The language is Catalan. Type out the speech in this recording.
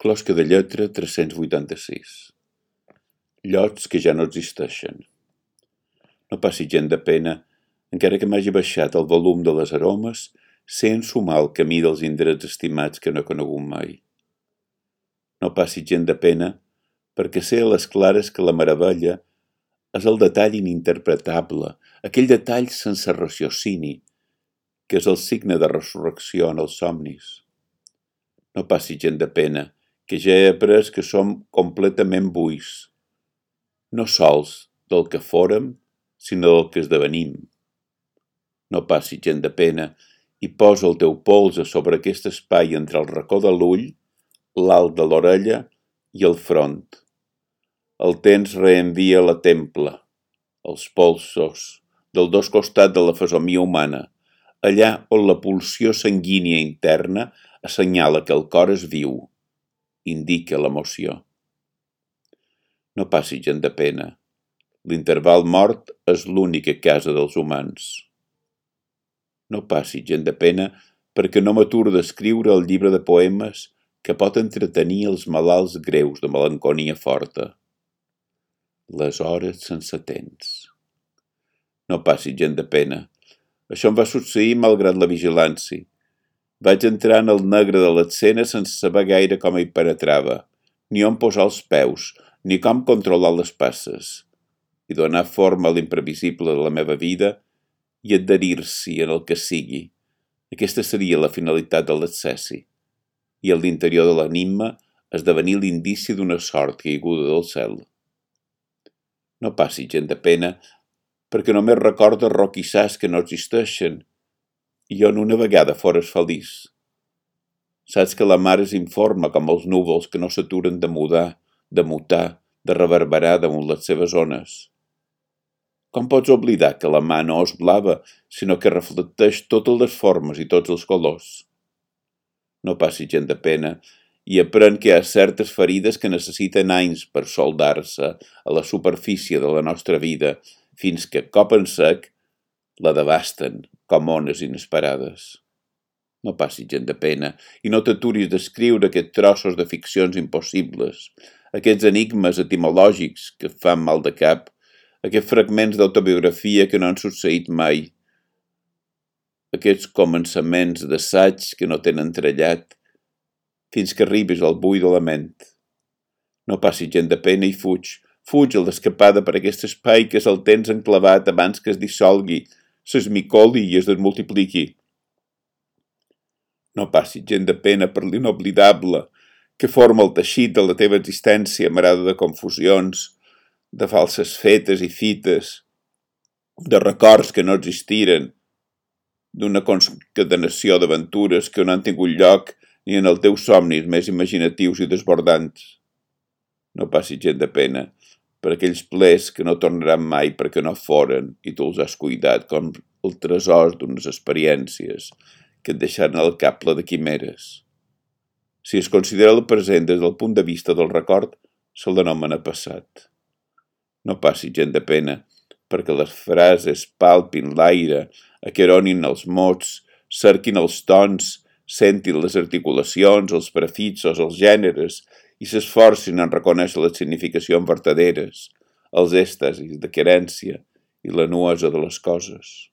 Closca de lletra 386. Llots que ja no existeixen. No passi gent de pena, encara que m'hagi baixat el volum de les aromes, sent sumar el camí dels indrets estimats que no he conegut mai. No passi gent de pena, perquè sé a les clares que la meravella és el detall ininterpretable, aquell detall sense raciocini, que és el signe de resurrecció en els somnis. No passi gent de pena, que ja he après que som completament buis, no sols del que fórem, sinó del que esdevenim. No passi gent de pena i posa el teu pols a sobre aquest espai entre el racó de l'ull, l'alt de l'orella i el front. El temps reenvia la templa, els polsos, del dos costats de la fesomia humana, allà on la pulsió sanguínia interna assenyala que el cor és viu indica l'emoció. No passi gent de pena. L'interval mort és l'única casa dels humans. No passi gent de pena perquè no m'aturo d'escriure el llibre de poemes que pot entretenir els malalts greus de melanconia forta. Les hores sense temps. No passi gent de pena. Això em va succeir malgrat la vigilància. Vaig entrar en el negre de l'escena sense saber gaire com hi penetrava, ni on posar els peus, ni com controlar les passes, i donar forma a l'imprevisible de la meva vida i adherir-s'hi en el que sigui. Aquesta seria la finalitat de l'accessi, i a l'interior de l'enigma esdevenir l'indici d'una sort caiguda del cel. No passi gent de pena, perquè només recorda roquissars que no existeixen i on una vegada fores feliç. Saps que la mar és informe com els núvols que no s'aturen de mudar, de mutar, de reverberar damunt les seves ones. Com pots oblidar que la mà no és blava, sinó que reflecteix totes les formes i tots els colors? No passi gent de pena i aprèn que hi ha certes ferides que necessiten anys per soldar-se a la superfície de la nostra vida fins que, cop en sec, la devasten com ones inesperades. No passi gent de pena i no t'aturis d'escriure aquests trossos de ficcions impossibles, aquests enigmes etimològics que fan mal de cap, aquests fragments d'autobiografia que no han succeït mai, aquests començaments d'assaig que no tenen trellat, fins que arribis al buit de la ment. No passi gent de pena i fuig, fuig a l'escapada per aquest espai que és el tens enclavat abans que es dissolgui, s'esmicoli i es desmultipliqui. No passi gent de pena per l'inoblidable que forma el teixit de la teva existència marada de confusions, de falses fetes i fites, de records que no existiren, d'una concadenació d'aventures que no han tingut lloc ni en els teus somnis més imaginatius i desbordants. No passi gent de pena, per aquells plers que no tornaran mai perquè no foren i tu els has cuidat com el tresor d'unes experiències que et deixaran al cap ple de quimeres. Si es considera el present des del punt de vista del record, se'l denomina passat. No passi gent de pena, perquè les frases palpin l'aire, aqueronin els mots, cerquin els tons, sentin les articulacions, els prefixos, els gèneres i s'esforcin en reconèixer les significacions verdaderes, els èxtasis de querència i la nuesa de les coses.